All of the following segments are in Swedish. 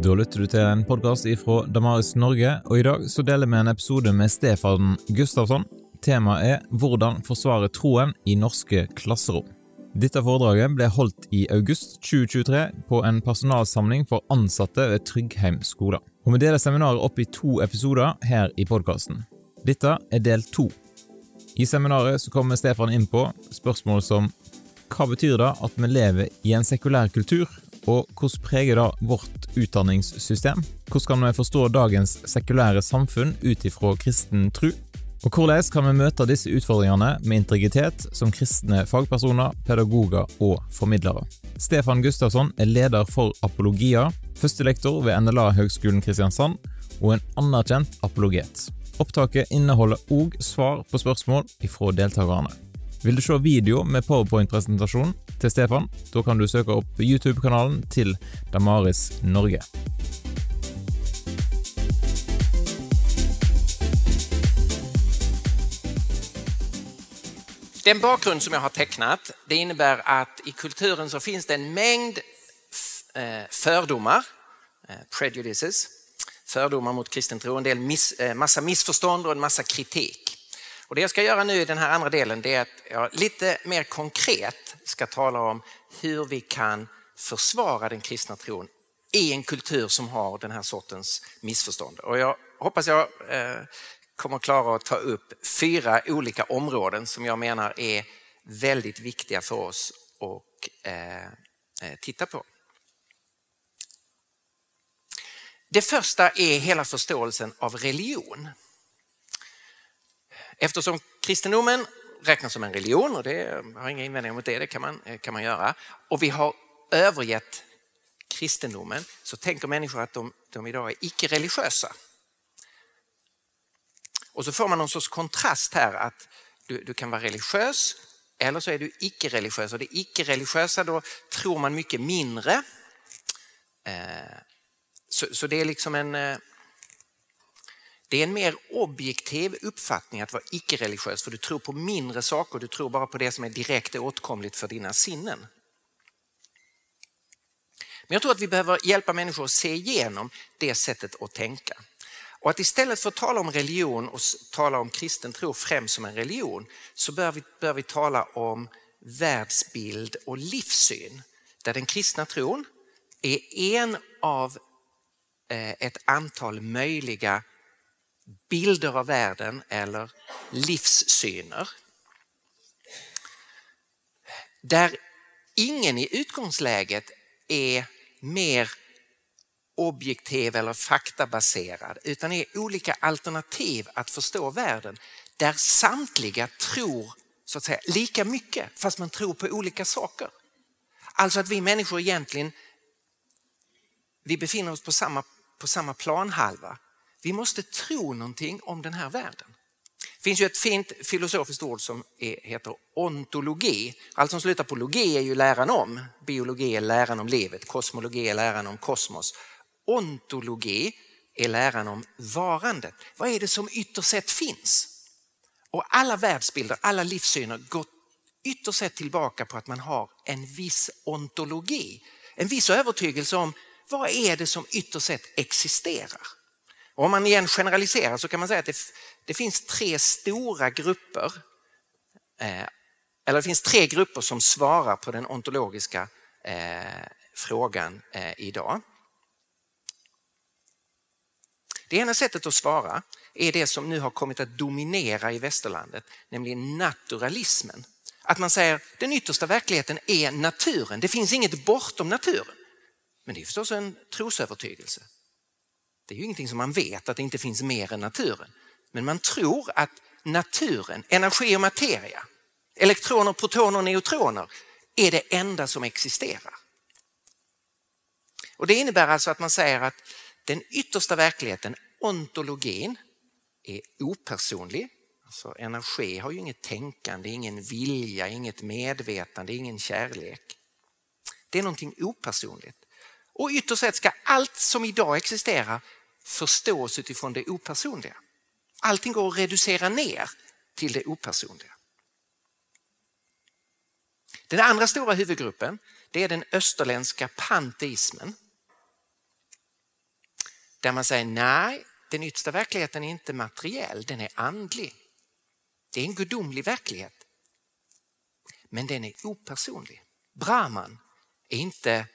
Da lytter du til en podkast ifra Damaris Norge, og i dag så deler vi en episode med Stefan Gustavsson. Temaet er 'Hvordan forsvare troen i norske klasserom'. Dette foredraget ble holdt i august 2023 på en personalsamling for ansatte ved Tryggheim skole. Og Vi deler seminaret opp i to episoder her i podkasten. Dette er del to. I seminaret så kommer Stefan inn på spørsmål som hva betyr det at vi lever i en sekulær kultur, og hvordan preger det vårt utdanningssystem? Hvordan kan vi forstå dagens sekulære samfunn ut ifra kristen tro? Og hvordan kan vi møte disse utfordringene med integritet som kristne fagpersoner, pedagoger og formidlere? Stefan Gustavsson er leder for Apologia, førstelektor ved NLA Høgskolen Kristiansand og en anerkjent apologet. Opptaket inneholder òg svar på spørsmål ifra deltakerne. Vil du se video med powerpoint-presentasjon til Stefan, da kan du søke opp YouTube-kanalen til Damaris Norge. Den bakgrund som jag har tecknat det innebär att i kulturen så finns det en mängd eh, fördomar, eh, prejudices, fördomar mot kristen tro, en del miss, eh, massa missförstånd och en massa kritik. Och det jag ska göra nu i den här andra delen det är att jag lite mer konkret ska tala om hur vi kan försvara den kristna tron i en kultur som har den här sortens missförstånd. Och jag hoppas jag eh, kommer klara att ta upp fyra olika områden som jag menar är väldigt viktiga för oss att eh, eh, titta på. Det första är hela förståelsen av religion. Eftersom kristendomen räknas som en religion och det har inga invändningar mot det, det kan man, eh, kan man göra. Och vi har övergett kristendomen så tänker människor att de, de idag är icke-religiösa. Och så får man någon sorts kontrast här att du, du kan vara religiös eller så är du icke-religiös. Och det icke-religiösa då tror man mycket mindre. Eh, så, så, det är liksom en eh, det är en mer objektiv uppfattning att vara icke-religiös för du tror på mindre saker, du tror bara på det som är direkt åtkomligt för dina sinnen. Men jag tror att vi behöver hjälpa människor att se igenom det sättet att tänka. Och att istället för att tala om religion och tala om kristen tro främst som en religion så bör vi, bör vi tala om världsbild och livssyn. Där den kristna tron är en av eh, ett antal möjliga bilder av världen eller livssyner. Där ingen i utgångsläget är mer objektiv eller faktabaserad utan är olika alternativ att förstå världen där samtliga tror så att säga lika mycket fast man tror på olika saker. Alltså att vi människor egentligen vi befinner oss på samma, på samma planhalva vi måste tro någonting om den här världen. Det finns ju ett fint filosofiskt ord som är, heter ontologi. Allt som slutar på logi är ju läran om. Biologi är läran om livet, kosmologi är läran om kosmos. Ontologi är läran om varandet. Vad är det som ytterst sett finns? Och alla världsbilder, alla livssyner går ytterst sett tillbaka på att man har en viss ontologi. En viss övertygelse om vad är det som ytterst sett existerar. Och om man igen generaliserar så kan man säga att det, det finns tre stora grupper, eh, eller det finns tre grupper som svarar på den ontologiska eh, frågan eh, idag. Det ena sättet att svara är det som nu har kommit att dominera i västerlandet, nämligen naturalismen. Att man säger den yttersta verkligheten är naturen, det finns inget bortom naturen. Men det är förstås en trosövertygelse. Det är ju ingenting som man vet att det inte finns mer än naturen. Men man tror att naturen, energi och materia, elektroner, protoner och neutroner är det enda som existerar. Och Det innebär alltså att man säger att den yttersta verkligheten, ontologin, är opersonlig. Alltså energi har ju inget tänkande, ingen vilja, inget medvetande, ingen kärlek. Det är någonting opersonligt. Och ytterst sett ska allt som idag existerar förstås utifrån det opersonliga. Allting går att reducera ner till det opersonliga. Den andra stora huvudgruppen det är den österländska panteismen. där man säger nej, den yttersta verkligheten är inte materiell, den är andlig. Det är en gudomlig verklighet. Men den är opersonlig. Brahman är inte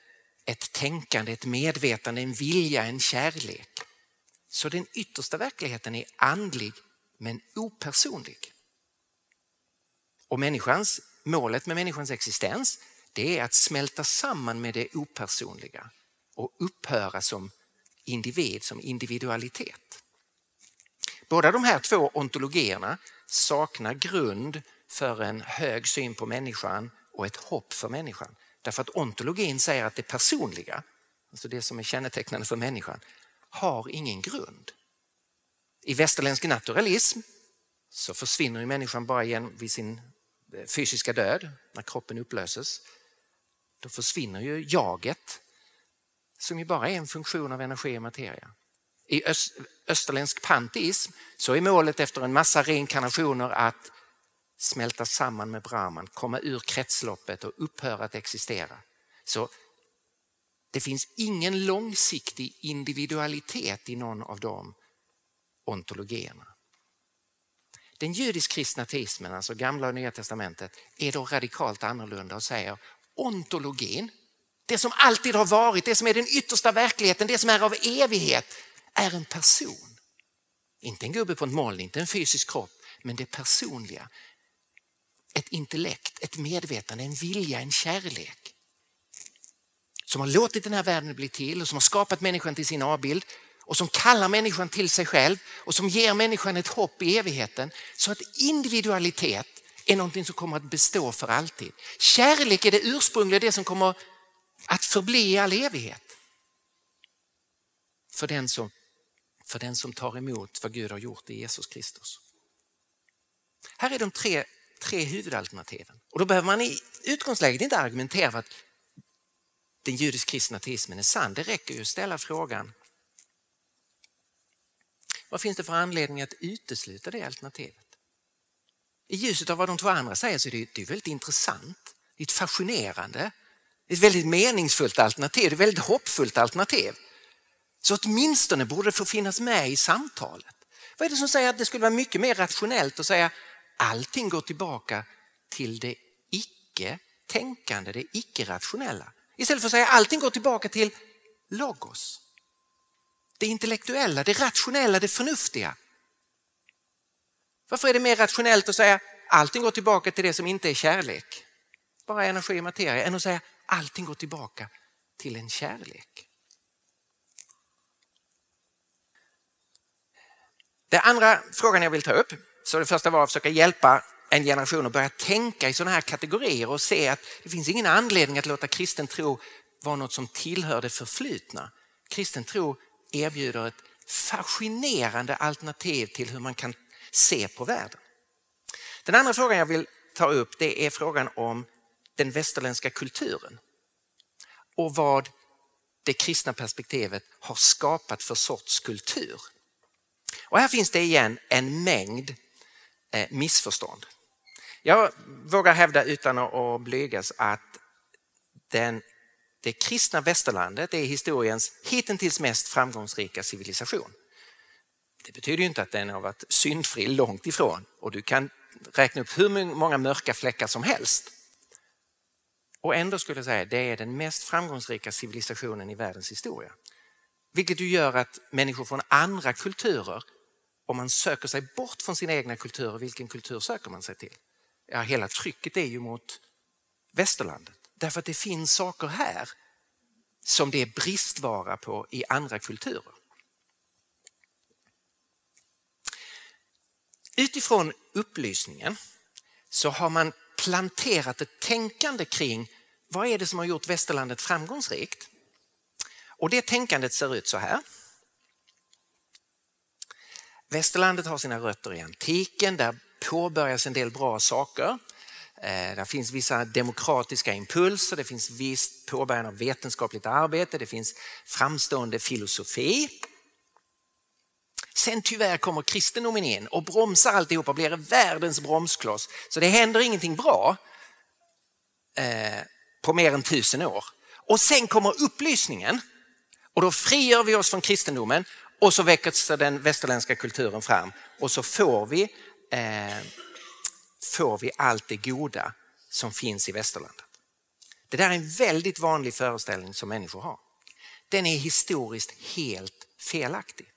ett tänkande, ett medvetande, en vilja, en kärlek. Så den yttersta verkligheten är andlig men opersonlig. Och människans, målet med människans existens det är att smälta samman med det opersonliga och upphöra som individ, som individualitet. Båda de här två ontologierna saknar grund för en hög syn på människan och ett hopp för människan. Därför att ontologin säger att det personliga, alltså det som är kännetecknande för människan, har ingen grund. I västerländsk naturalism så försvinner ju människan bara igen vid sin eh, fysiska död, när kroppen upplöses. Då försvinner ju jaget som ju bara är en funktion av energi och materia. I österländsk panteism så är målet efter en massa reinkarnationer att smälta samman med Brahman, komma ur kretsloppet och upphöra att existera. Så det finns ingen långsiktig individualitet i någon av de ontologierna. Den judisk-kristna teismen, alltså gamla och nya testamentet, är då radikalt annorlunda och säger ontologin, det som alltid har varit, det som är den yttersta verkligheten, det som är av evighet, är en person. Inte en gubbe på ett moln, inte en fysisk kropp, men det personliga. Ett intellekt, ett medvetande, en vilja, en kärlek. Som har låtit den här världen bli till och som har skapat människan till sin avbild och som kallar människan till sig själv och som ger människan ett hopp i evigheten. Så att individualitet är någonting som kommer att bestå för alltid. Kärlek är det ursprungliga, det som kommer att förbli i all evighet. För den som, för den som tar emot vad Gud har gjort i Jesus Kristus. Här är de tre, tre huvudalternativen. Och då behöver man i utgångsläget inte argumentera för att den judisk-kristna teismen är sann. Det räcker ju att ställa frågan vad finns det för anledning att utesluta det alternativet? I ljuset av vad de två andra säger så är det, det är väldigt intressant, det är ett fascinerande, ett väldigt meningsfullt alternativ, ett väldigt hoppfullt alternativ. Så åtminstone borde det få finnas med i samtalet. Vad är det som säger att det skulle vara mycket mer rationellt att säga allting går tillbaka till det icke-tänkande, det icke-rationella. Istället för att säga allting går tillbaka till logos. Det intellektuella, det rationella, det förnuftiga. Varför är det mer rationellt att säga allting går tillbaka till det som inte är kärlek, bara energi och materia, än att säga allting går tillbaka till en kärlek? Den andra frågan jag vill ta upp, så det första var att försöka hjälpa en generation att börja tänka i sådana här kategorier och se att det finns ingen anledning att låta kristen tro vara något som tillhör det förflutna. Kristen tro erbjuder ett fascinerande alternativ till hur man kan se på världen. Den andra frågan jag vill ta upp det är frågan om den västerländska kulturen och vad det kristna perspektivet har skapat för sorts kultur. Och här finns det igen en mängd eh, missförstånd. Jag vågar hävda utan att blygas att den, det kristna västerlandet är historiens hittills mest framgångsrika civilisation. Det betyder inte att den har varit syndfri långt ifrån och du kan räkna upp hur många mörka fläckar som helst. Och ändå skulle jag säga att det är den mest framgångsrika civilisationen i världens historia. Vilket ju gör att människor från andra kulturer, om man söker sig bort från sina egna kulturer, vilken kultur söker man sig till? Ja, hela trycket är ju mot västerlandet. Därför att det finns saker här som det är bristvara på i andra kulturer. Utifrån upplysningen så har man planterat ett tänkande kring vad är det som har gjort västerlandet framgångsrikt? Och det tänkandet ser ut så här. Västerlandet har sina rötter i antiken, där påbörjas en del bra saker. Eh, det finns vissa demokratiska impulser, det finns visst påbörjan av vetenskapligt arbete, det finns framstående filosofi. Sen tyvärr kommer kristendomen in och bromsar alltihopa och blir världens bromskloss. Så det händer ingenting bra eh, på mer än tusen år. Och sen kommer upplysningen Och då frigör vi oss från kristendomen och så väcks den västerländska kulturen fram och så får vi, eh, får vi allt det goda som finns i västerlandet. Det där är en väldigt vanlig föreställning som människor har. Den är historiskt helt felaktig.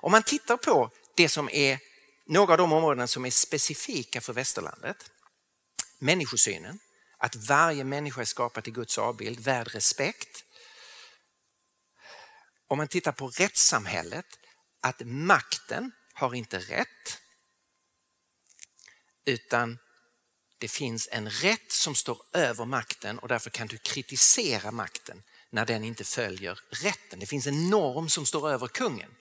Om man tittar på det som är några av de områden som är specifika för västerlandet. Människosynen, att varje människa är skapad till Guds avbild, värd respekt. Om man tittar på rättssamhället, att makten har inte rätt utan det finns en rätt som står över makten och därför kan du kritisera makten när den inte följer rätten. Det finns en norm som står över kungen.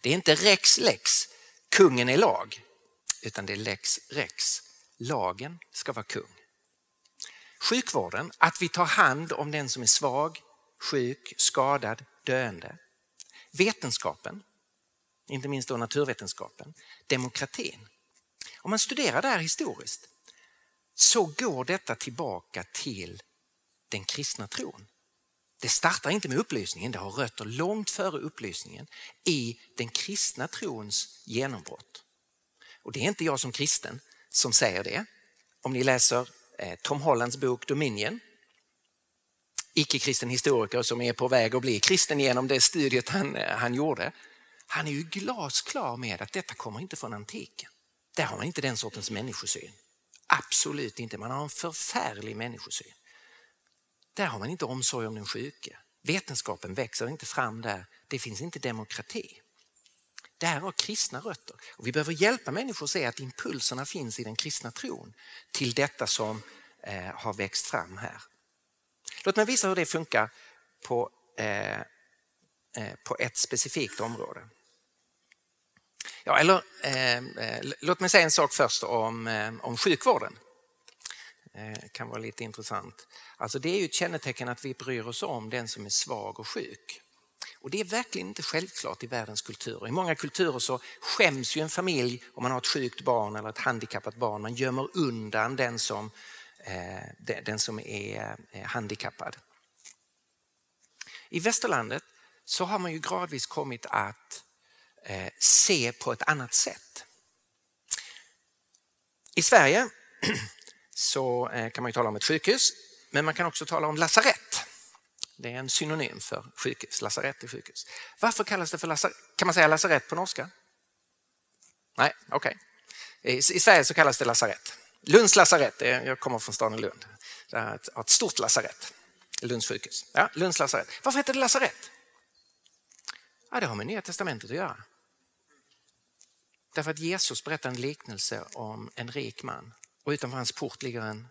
Det är inte rex lex, kungen är lag, utan det är lex rex. Lagen ska vara kung. Sjukvården, att vi tar hand om den som är svag, sjuk, skadad, döende. Vetenskapen, inte minst då naturvetenskapen. Demokratin. Om man studerar det här historiskt så går detta tillbaka till den kristna tron. Det startar inte med upplysningen, det har rötter långt före upplysningen i den kristna trons genombrott. Och det är inte jag som kristen som säger det. Om ni läser eh, Tom Hollands bok Dominion, icke-kristen historiker som är på väg att bli kristen genom det studiet han, eh, han gjorde. Han är ju glasklar med att detta kommer inte från antiken. Där har man inte den sortens människosyn. Absolut inte, man har en förfärlig människosyn. Där har man inte omsorg om den sjuke. Vetenskapen växer inte fram där. Det finns inte demokrati. Det här har kristna rötter. Och vi behöver hjälpa människor att se att impulserna finns i den kristna tron till detta som eh, har växt fram här. Låt mig visa hur det funkar på, eh, eh, på ett specifikt område. Ja, eller, eh, eh låt mig säga en sak först om, eh, om sjukvården. Det kan vara lite intressant. Alltså det är ju ett kännetecken att vi bryr oss om den som är svag och sjuk. Och Det är verkligen inte självklart i världens kulturer. I många kulturer så skäms ju en familj om man har ett sjukt barn eller ett handikappat barn. Man gömmer undan den som, eh, den som är eh, handikappad. I västerlandet så har man ju gradvis kommit att Eh, se på ett annat sätt. I Sverige så eh, kan man tala om ett sjukhus, men man kan också tala om lasarett. Det är en synonym för sjukhus, lasarett är sjukhus. Varför kallas det för lasarett? Kan man säga lasarett på norska? Nej, okej. Okay. I, Sverige så kallas det lasarett. Lunds lasarett, jag kommer från staden Lund. Det har ett, ett stort lasarett, Lunds sjukhus. Ja, Lunds lasarett. Varför heter det lasarett? Ja, det har med Nya Testamentet att göra. Därför att Jesus berättar en liknelse om en rik man och utanför hans port ligger en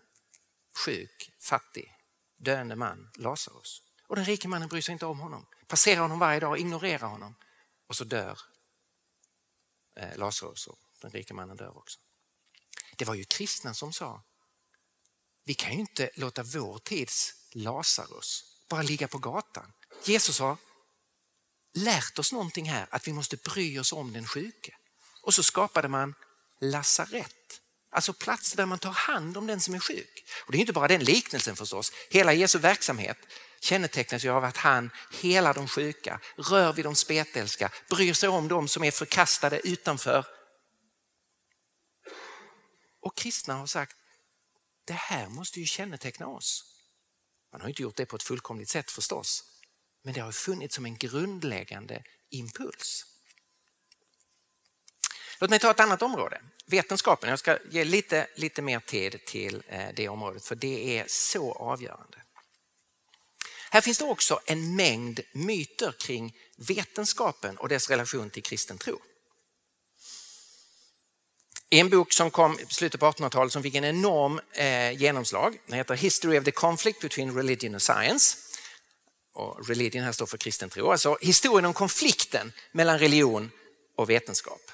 sjuk, fattig, döende man, Lazarus. Och den rike mannen bryr sig inte om honom, passerar honom varje dag, ignorerar honom och så dör eh, Lazarus och den rike mannen dör också. Det var ju kristna som sa, vi kan ju inte låta vår tids Lazarus bara ligga på gatan. Jesus har lärt oss någonting här, att vi måste bry oss om den sjuke. Och så skapade man lasarett Alltså platser där man tar hand om den som är sjuk. Och Det är inte bara den liknelsen förstås. Hela Jesu verksamhet kännetecknas av att han helar de sjuka, rör vid de spetälska, bryr sig om de som är förkastade utanför. Och kristna har sagt, det här måste ju känneteckna oss. Man har inte gjort det på ett fullkomligt sätt förstås, men det har funnits som en grundläggande impuls. Låt mig ta ett annat område, vetenskapen. Jag ska ge lite, lite mer tid till eh, det området för det är så avgörande. Här finns det också en mängd myter kring vetenskapen och dess relation till kristen tro. En bok som kom i slutet på 1800-talet som fick en enorm eh, genomslag, den heter History of the Conflict Between Religion and Science. Och religion här står för kristen tro, alltså historien om konflikten mellan religion och vetenskap.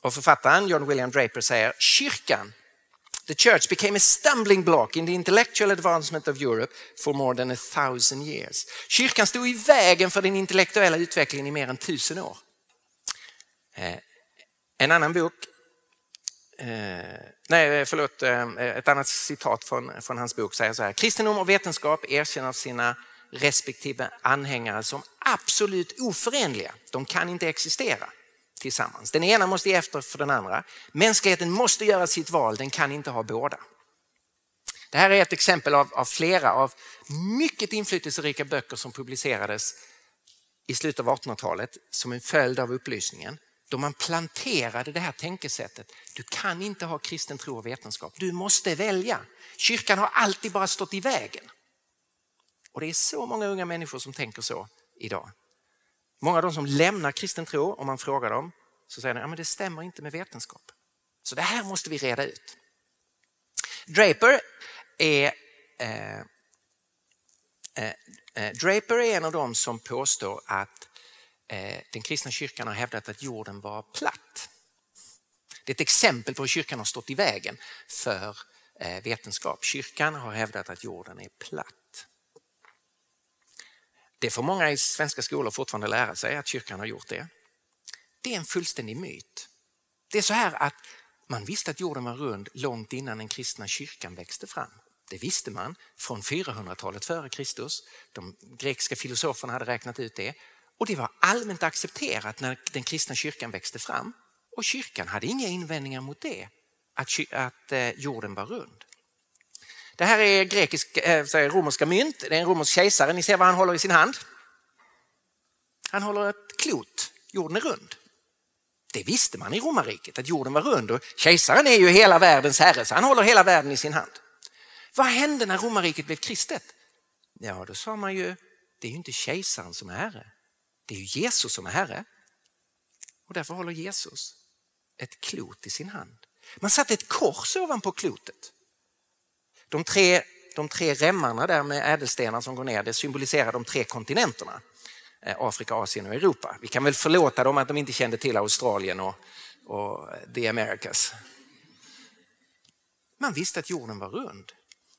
Och författaren John William Draper säger kyrkan The church became a stumbling block in the intellectual advancement of Europe for more than a thousand years. Kyrkan stod i vägen för den intellektuella utvecklingen i mer än tusen år. Eh, en annan bok, eh, nej eh, förlåt, ett annat citat från, från hans bok säger så här. Kristendom och vetenskap erkänner sina respektive anhängare som absolut oförenliga. De kan inte existera tillsammans. Den ena måste ge efter för den andra. Mänskligheten måste göra sitt val, den kan inte ha båda. Det här är ett exempel av, av flera av mycket inflytelserika böcker som publicerades i slutet av 1800-talet som en följd av upplysningen. Då man planterade det här tänkesättet. Du kan inte ha kristen tro och vetenskap. Du måste välja. Kyrkan har alltid bara stått i vägen. Och det är så många unga människor som tänker så idag. Många av de som lämnar kristen tro, om man frågar dem, så säger de att ja, det stämmer inte med vetenskap. Så det här måste vi reda ut. Draper är, eh, eh, eh, Draper är en av dem som påstår att eh, den kristna kyrkan har hävdat att jorden var platt. Det är ett exempel på hur kyrkan har stått i vägen för eh, vetenskap. Kyrkan har hävdat att jorden är platt. Det får många i svenska skolor fortfarande lära sig att kyrkan har gjort det. Det är en fullständig myt. Det är så här att man visste att jorden var rund långt innan den kristna kyrkan växte fram. Det visste man från 400-talet före Kristus. De grekiska filosoferna hade räknat ut det. Och det var allmänt accepterat när den kristna kyrkan växte fram. Och kyrkan hade inga invändningar mot det, att, eh, jorden var rund. Det här är grekisk, äh, romerska mynt, det är en romersk kejsare, ni ser vad han håller i sin hand. Han håller ett klot, jorden är rund. Det visste man i romarriket, att jorden var rund och kejsaren är ju hela världens herre så han håller hela världen i sin hand. Vad hände när romarriket blev kristet? Ja, då sa man ju, det är ju inte kejsaren som är herre, det är ju Jesus som är herre. Och därför håller Jesus ett klot i sin hand. Man satte ett kors ovanpå klotet. De tre, de tre remmarna där med ädelstenar som går ner, det symboliserar de tre kontinenterna. Eh, Afrika, Asien och Europa. Vi kan väl förlåta dem att de inte kände till Australien och, och eh, the Americas. Man visste att jorden var rund.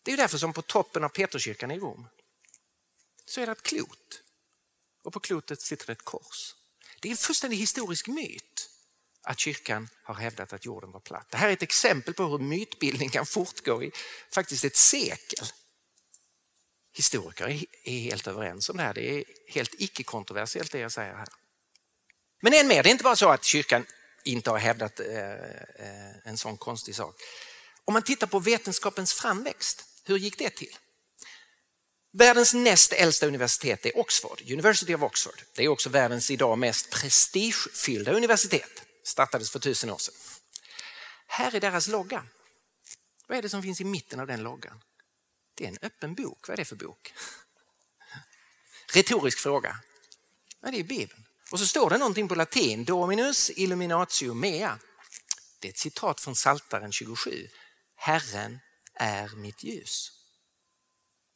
Det är därför som på toppen av Peterskyrkan i Rom så är det ett klot och på klotet sitter ett kors. Det är en fullständig historisk myt att kyrkan har hävdat att jorden var platt. Det här är ett exempel på hur mytbildning kan fortgå i faktiskt ett sekel. Historiker är helt överens om det här. Det är helt icke-kontroversiellt det jag säger här. Men än mer, det är inte bara så att kyrkan inte har hävdat eh, eh, en sån konstig sak. Om man tittar på vetenskapens framväxt, hur gick det till? Världens näst äldsta universitet är Oxford, University of Oxford. Det är också världens idag mest prestigefyllda universitet startades för tusen år sedan. Här är deras logga. Vad är det som finns i mitten av den loggan? Det är en öppen bok. Vad är det för bok? Retorisk fråga. Ja, det är Bibeln. Och så står det någonting på latin, Dominus illuminatio mea. Det är ett citat från Saltaren 27. Herren är mitt ljus.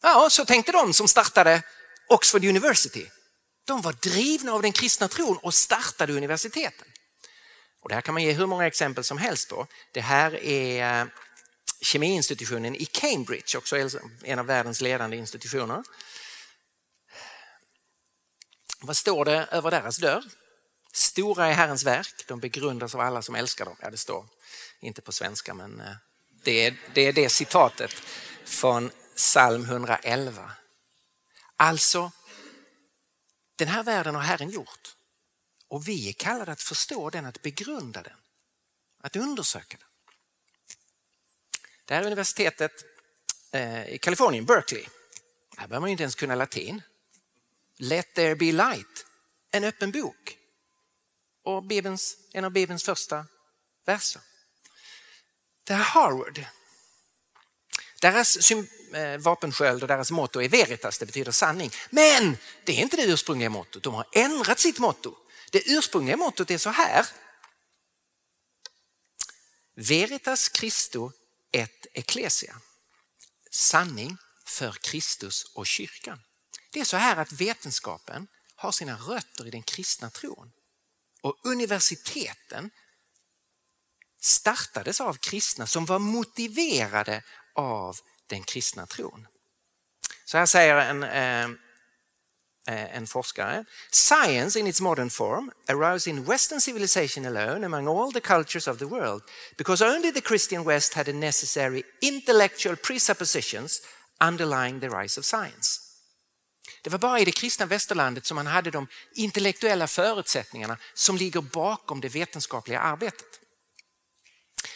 Ja, så tänkte de som startade Oxford University. De var drivna av den kristna tron och startade universiteten. Och det här kan man ge hur många exempel som helst på. Det här är eh, kemiinstitutionen i Cambridge, också en av världens ledande institutioner. Vad står det över deras dörr? Stora är Herrens verk, de begrundas av alla som älskar dem. Ja, det står inte på svenska, men eh, det är det, är det citatet från psalm 111. Alltså, den här världen har Herren gjort. Och vi är kallade att förstå den, att begrunda den, att undersöka den. Det här universitetet eh, i Kalifornien, Berkeley, här behöver man inte ens kunna latin. Let there be light, en öppen bok. Och Bibelns, en av Bibelns första verser. Det här Harvard, deras eh, vapensköld och deras motto är veritas, det betyder sanning. Men det är inte det ursprungliga mottot, de har ändrat sitt motto. Det ursprungliga mottot är så här. Veritas Christo et ecclesia. Sanning för Kristus och kyrkan. Det är så här att vetenskapen har sina rötter i den kristna tron. Och universiteten startades av kristna som var motiverade av den kristna tron. Så här säger en eh, Eh, en forskare. Science in its modern form arose in Western civilization alone among all the cultures of the world because only the Christian West had the necessary intellectual presuppositions underlying the rise of science. Det var bara i det kristna västerlandet som man hade de intellektuella förutsättningarna som ligger bakom det vetenskapliga arbetet.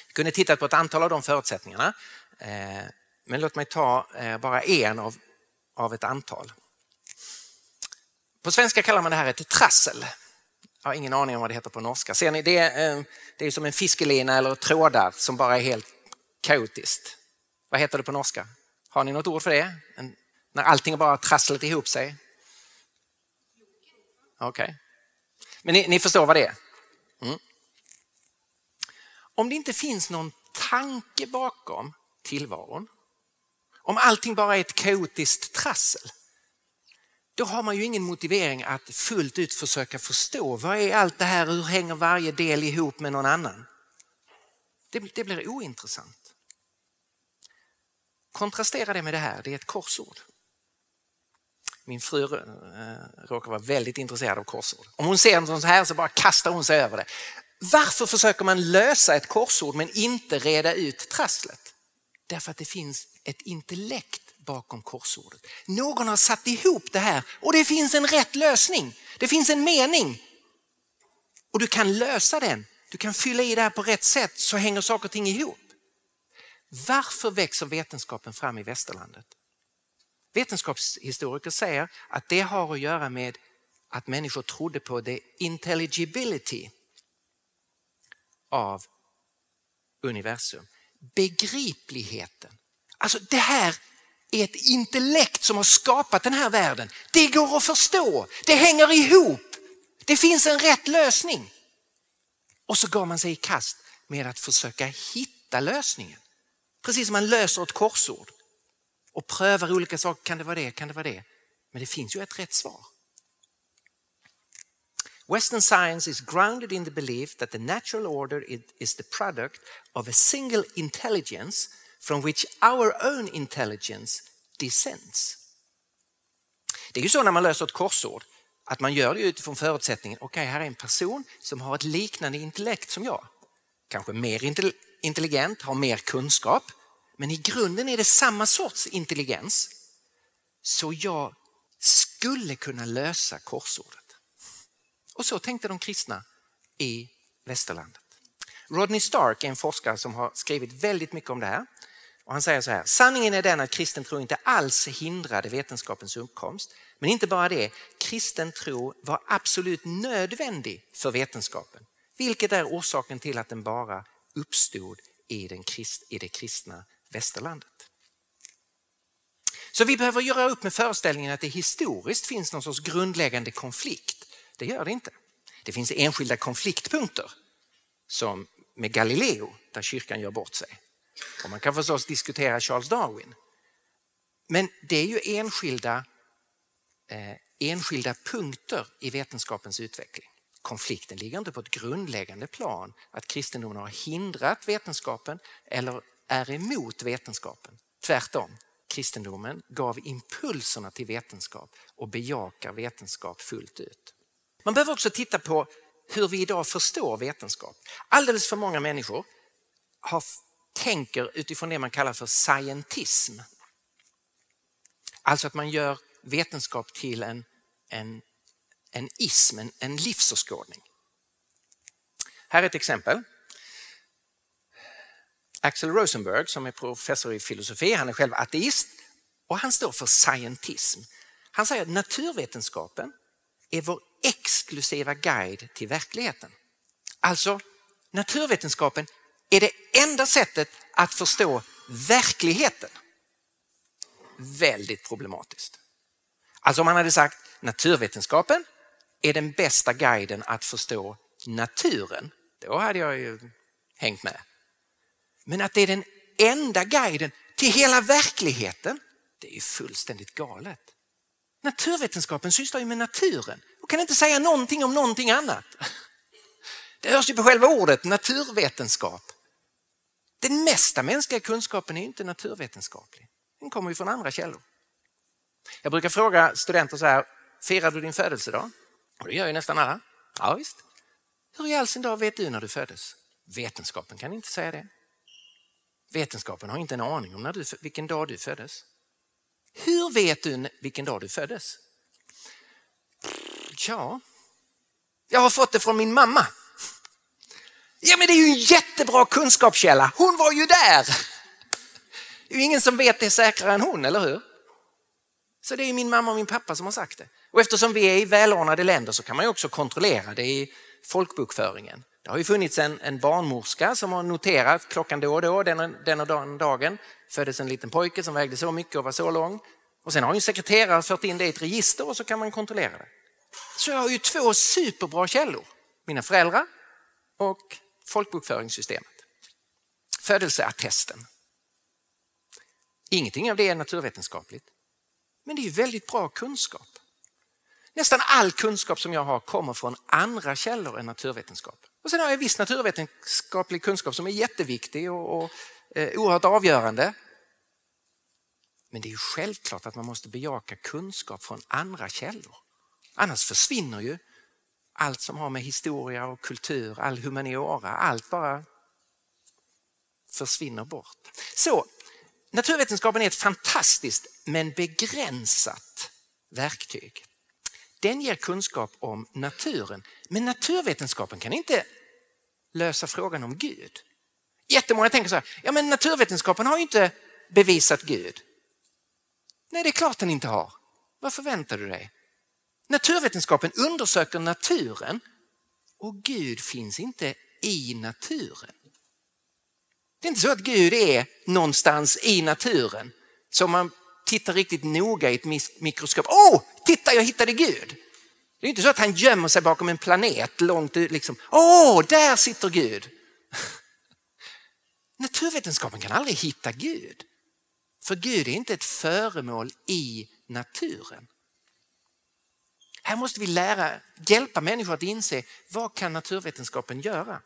Vi kunde titta på ett antal av de förutsättningarna, eh, men låt mig ta eh, bara en av, av ett antal. På svenska kallar man det här ett trassel. Jag har ingen aning om vad det heter på norska. Ser ni, det, är, eh, det är som en fiskelina eller trådar som bara är helt kaotiskt. Vad heter det på norska? Har ni något ord för det? En, när allting bara trasslat ihop sig? Okej. Okay. Men ni, ni, förstår vad det är? Mm. Om det inte finns någon tanke bakom tillvaron, om allting bara är ett kaotiskt trassel, då har man ju ingen motivering att fullt ut försöka förstå vad är allt det här, hur hänger varje del ihop med någon annan? Det, det blir ointressant. Kontrastera det med det här, det är ett korsord. Min fru äh, råkar vara väldigt intresserad av korsord. Om hon ser något så här så bara kastar hon sig över det. Varför försöker man lösa ett korsord men inte reda ut trasslet? Därför att det finns ett intellekt bakom korsordet. Någon har satt ihop det här och det finns en rätt lösning. Det finns en mening. Och du kan lösa den. Du kan fylla i det här på rätt sätt så hänger saker och ting ihop. Varför växer vetenskapen fram i västerlandet? Vetenskapshistoriker säger att det har att göra med att människor trodde på the intelligibility av universum. Begripligheten. Alltså det här ett intellekt som har skapat den här världen. Det går att förstå, det hänger ihop, det finns en rätt lösning. Och så gav man sig i kast med att försöka hitta lösningen. Precis som man löser ett korsord och prövar olika saker. Kan det vara det? Kan det vara det? Men det finns ju ett rätt svar. Western science is grounded in the belief that the natural order is the product of a single intelligence from which our own intelligence descends. Det är ju så när man löser ett korsord att man gör det utifrån förutsättningen, okej okay, här är en person som har ett liknande intellekt som jag. Kanske mer intelligent, har mer kunskap, men i grunden är det samma sorts intelligens. Så jag skulle kunna lösa korsordet. Och så tänkte de kristna i västerlandet. Rodney Stark är en forskare som har skrivit väldigt mycket om det här. Och han säger så här, sanningen är den att kristen tro inte alls hindrade vetenskapens uppkomst. Men inte bara det, kristen tro var absolut nödvändig för vetenskapen. Vilket är orsaken till att den bara uppstod i, den krist, i det kristna västerlandet. Så vi behöver göra upp med föreställningen att det historiskt finns någon sorts grundläggande konflikt. Det gör det inte. Det finns enskilda konfliktpunkter som med Galileo där kyrkan gör bort sig. Och man kan förstås diskutera Charles Darwin. Men det är ju enskilda, eh, enskilda punkter i vetenskapens utveckling. Konflikten ligger inte på ett grundläggande plan att kristendomen har hindrat vetenskapen eller är emot vetenskapen. Tvärtom, kristendomen gav impulserna till vetenskap och bejakar vetenskap fullt ut. Man behöver också titta på hur vi idag förstår vetenskap. Alldeles för många människor har tänker utifrån det man kallar för scientism. Alltså att man gör vetenskap till en, en, en ism, en, en livsåskådning. Här är ett exempel. Axel Rosenberg som är professor i filosofi, han är själv ateist och han står för scientism. Han säger att naturvetenskapen är vår exklusiva guide till verkligheten. Alltså naturvetenskapen är det enda sättet att förstå verkligheten. Väldigt problematiskt. Alltså om man hade sagt naturvetenskapen är den bästa guiden att förstå naturen, då hade jag ju hängt med. Men att det är den enda guiden till hela verkligheten, det är ju fullständigt galet. Naturvetenskapen sysslar ju med naturen och kan inte säga någonting om någonting annat. Det hörs ju på själva ordet naturvetenskap. Den mesta mänskliga kunskapen är inte naturvetenskaplig. Den kommer ju från andra källor. Jag brukar fråga studenter så här, firar du din födelsedag? Och det gör ju nästan alla. Ja, visst. Hur i all sin dag vet du när du föddes? Vetenskapen kan inte säga det. Vetenskapen har inte en aning om när du, vilken dag du föddes. Hur vet du vilken dag du föddes? Ja, jag har fått det från min mamma. Ja, men det är ju en jättebra kunskapskälla. Hon var ju där. Det är ju ingen som vet det säkrare än hon, eller hur? Så det är min mamma och min pappa som har sagt det. Och eftersom vi är i välordnade länder så kan man ju också kontrollera det i folkbokföringen. Det har ju funnits en, en barnmorska som har noterat klockan då och då, den, den och den dagen föddes en liten pojke som vägde så mycket och var så lång. Och sen har en sekreterare fört in det i ett register och så kan man kontrollera det. Så jag har ju två superbra källor. Mina föräldrar och folkbokföringssystemet. Födelseattesten. Ingenting av det är naturvetenskapligt. Men det är ju väldigt bra kunskap. Nästan all kunskap som jag har kommer från andra källor än naturvetenskap. Och sen har jag viss naturvetenskaplig kunskap som är jätteviktig och, och eh, oerhört avgörande. Men det är ju självklart att man måste bejaka kunskap från andra källor. Annars försvinner ju allt som har med historia och kultur, all humaniora, allt bara försvinner bort. Så naturvetenskapen är ett fantastiskt men begränsat verktyg. Den ger kunskap om naturen, men naturvetenskapen kan inte lösa frågan om Gud. Jättemånga tänker så här, ja men naturvetenskapen har ju inte bevisat Gud. Nej, det är klart den inte har. Vad förväntar du dig? Naturvetenskapen undersöker naturen och Gud finns inte i naturen. Det är inte så att Gud är någonstans i naturen. som om man tittar riktigt noga i ett mikroskop. Åh, oh, titta jag hittade Gud. Det är inte så att han gömmer sig bakom en planet långt ut. Liksom. Åh, oh, där sitter Gud. Naturvetenskapen kan aldrig hitta Gud. För Gud är inte ett föremål i naturen. Här måste vi lära, hjälpa människor att inse vad kan naturvetenskapen göra?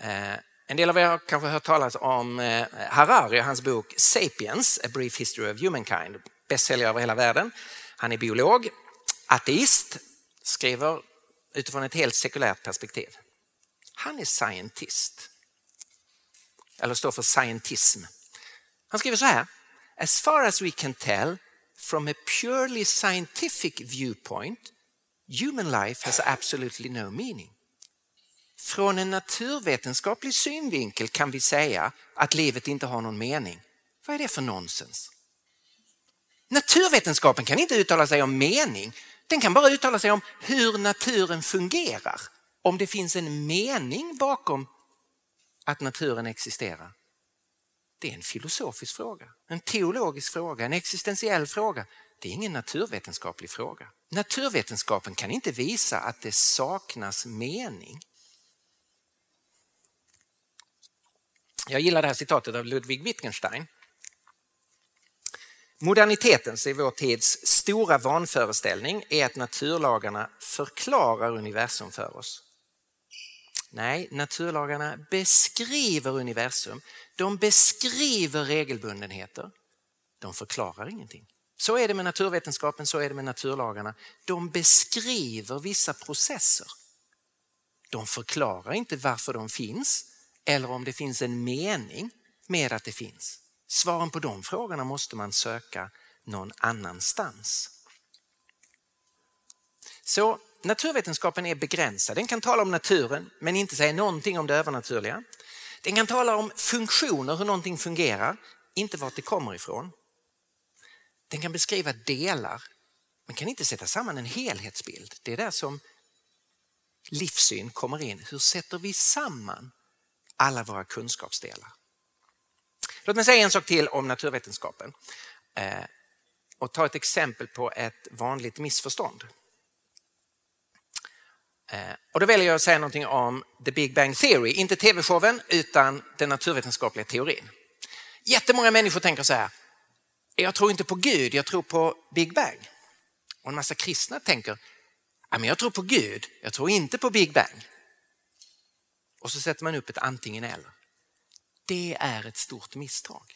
Eh, en del av er har kanske hört talas om eh, Harari och hans bok Sapiens, A Brief History of Humankind. Bästsäljare över hela världen. Han är biolog, ateist, skriver utifrån ett helt sekulärt perspektiv. Han är scientist, eller står för scientism. Han skriver så här. As far as we can tell from a purely scientific viewpoint human life has absolutely no meaning. Från en naturvetenskaplig synvinkel kan vi säga att livet inte har någon mening. Vad är det för nonsens? Naturvetenskapen kan inte uttala sig om mening. Den kan bara uttala sig om hur naturen fungerar. Om det finns en mening bakom att naturen existerar. Det är en filosofisk fråga, en teologisk fråga, en existentiell fråga. Det är ingen naturvetenskaplig fråga. Naturvetenskapen kan inte visa att det saknas mening. Jag gillar det här citatet av Ludwig Wittgenstein. Modernitetens, i vår tids stora vanföreställning, är att naturlagarna förklarar universum för oss. Nej, naturlagarna beskriver universum. De beskriver regelbundenheter. De förklarar ingenting. Så är det med naturvetenskapen, så är det med naturlagarna. De beskriver vissa processer. De förklarar inte varför de finns eller om det finns en mening med att det finns. Svaren på de frågorna måste man söka någon annanstans. Så naturvetenskapen är begränsad. Den kan tala om naturen men inte säga någonting om det övernaturliga. Den kan tala om funktioner, hur någonting fungerar, inte vart det kommer ifrån. Den kan beskriva delar men kan inte sätta samman en helhetsbild. Det är där som livssyn kommer in. Hur sätter vi samman alla våra kunskapsdelar? Låt mig säga en sak till om naturvetenskapen eh, och ta ett exempel på ett vanligt missförstånd. Eh, och då väljer jag att säga någonting om The Big Bang Theory, inte tv-showen utan den naturvetenskapliga teorin. Jättemånga människor tänker så här, jag tror inte på Gud, jag tror på Big Bang. Och en massa kristna tänker, jag tror på Gud, jag tror inte på Big Bang. Och så sätter man upp ett antingen eller. Det är ett stort misstag.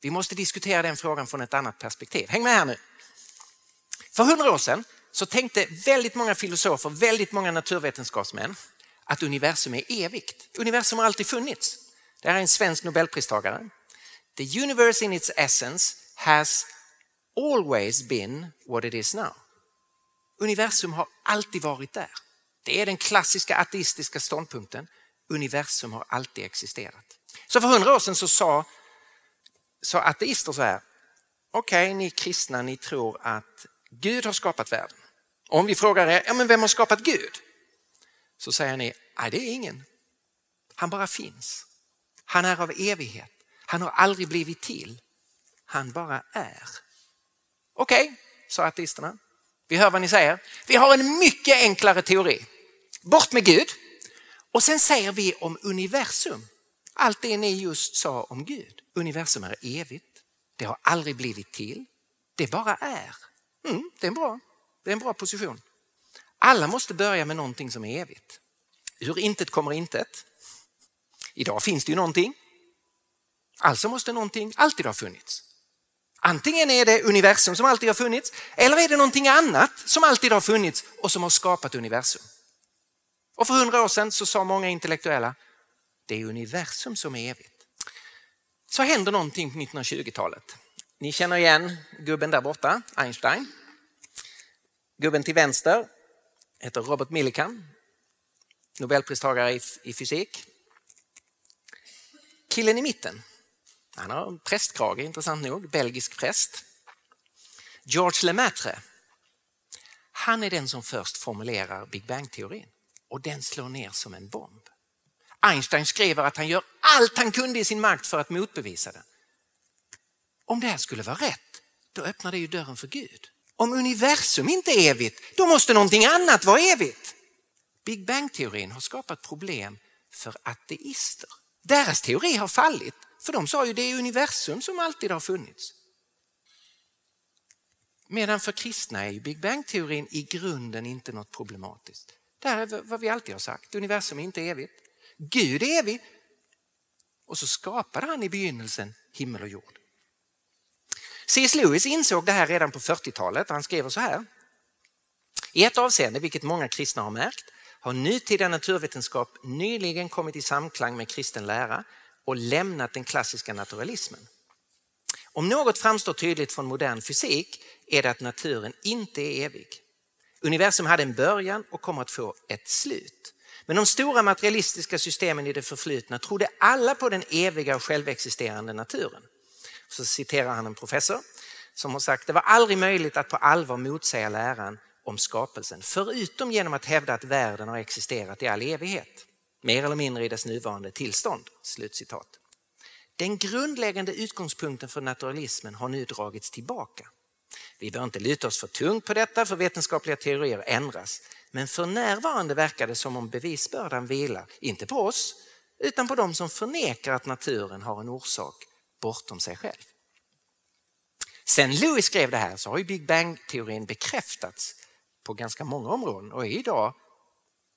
Vi måste diskutera den frågan från ett annat perspektiv. Häng med här nu. För hundra år sedan så tänkte väldigt många filosofer, väldigt många naturvetenskapsmän att universum är evigt. Universum har alltid funnits. Det här är en svensk nobelpristagare. The universe in its essence has always been what it is now. Universum har alltid varit där. Det är den klassiska ateistiska ståndpunkten. Universum har alltid existerat. Så för hundra år sedan så sa, sa ateister så här. Okej, okay, ni kristna, ni tror att Gud har skapat världen. Om vi frågar er, ja, men vem har skapat Gud? Så säger ni, nej det är ingen. Han bara finns. Han är av evighet. Han har aldrig blivit till. Han bara är. Okej, okay, sa ateisterna. Vi hör vad ni säger. Vi har en mycket enklare teori. Bort med Gud. Och sen säger vi om universum. Allt det ni just sa om Gud. Universum är evigt. Det har aldrig blivit till. Det bara är. Mm, det, är bra det är en bra position. Alla måste börja med någonting som är evigt. Ur intet kommer intet. Idag finns det ju någonting. Alltså måste någonting alltid ha funnits. Antingen är det universum som alltid har funnits eller är det någonting annat som alltid har funnits och som har skapat universum. Och för hundra år sedan så sa många intellektuella, det är universum som är evigt. Så händer någonting på 1920-talet. Ni känner igen gubben där borta, Einstein. Gubben till vänster heter Robert Millikan, Nobelpristagare i, fysik. Killen i mitten, han har en prästkrage intressant nog, belgisk präst. George Lemaitre, han är den som först formulerar Big Bang-teorin och den slår ner som en bomb. Einstein skriver att han gör allt han kunde i sin makt för att motbevisa den. Om det här skulle vara rätt, då öppnar det ju dörren för Gud. Om universum inte är evigt, då måste någonting annat vara evigt. Big Bang-teorin har skapat problem för ateister. Deras teori har fallit, för de sa ju det är universum som alltid har funnits. Medan för kristna är ju Big Bang-teorin i grunden inte något problematiskt. Det här är vad vi alltid har sagt, universum är inte evigt. Gud är evig och så skapade han i begynnelsen himmel och jord. C.S. Lewis insåg det här redan på 40-talet han skriver så här. I ett avseende, vilket många kristna har märkt, har nutida naturvetenskap nyligen kommit i samklang med kristen lära och lämnat den klassiska naturalismen. Om något framstår tydligt från modern fysik är det att naturen inte är evig. Universum hade en början och kommer att få ett slut. Men de stora materialistiska systemen i det förflutna trodde alla på den eviga och självexisterande naturen. Så citerar han en professor som har sagt det var aldrig möjligt att på allvar motsäga läran om skapelsen, förutom genom att hävda att världen har existerat i all evighet, mer eller mindre i dess nuvarande tillstånd. Slutcitat. Den grundläggande utgångspunkten för naturalismen har nu dragits tillbaka. Vi bör inte luta oss för tungt på detta för vetenskapliga teorier ändras. Men för närvarande verkar det som om bevisbördan vilar, inte på oss, utan på de som förnekar att naturen har en orsak bortom sig själv. Sen Lewis skrev det här så har ju Big Bang-teorin bekräftats på ganska många områden och är idag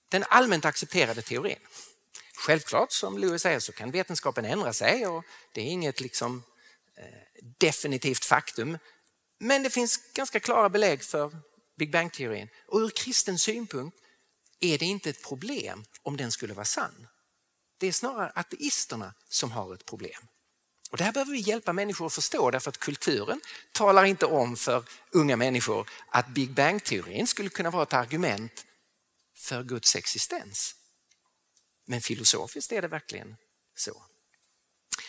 den allmänt accepterade teorin. Självklart, som Lewis säger, så kan vetenskapen ändra sig och det är inget liksom, eh, definitivt faktum. Men det finns ganska klara belägg för Big Bang-teorin och ur kristen synpunkt är det inte ett problem om den skulle vara sann. Det är snarare ateisterna som har ett problem. Och Det här behöver vi hjälpa människor att förstå därför att kulturen talar inte om för unga människor att Big Bang-teorin skulle kunna vara ett argument för Guds existens. Men filosofiskt är det verkligen så.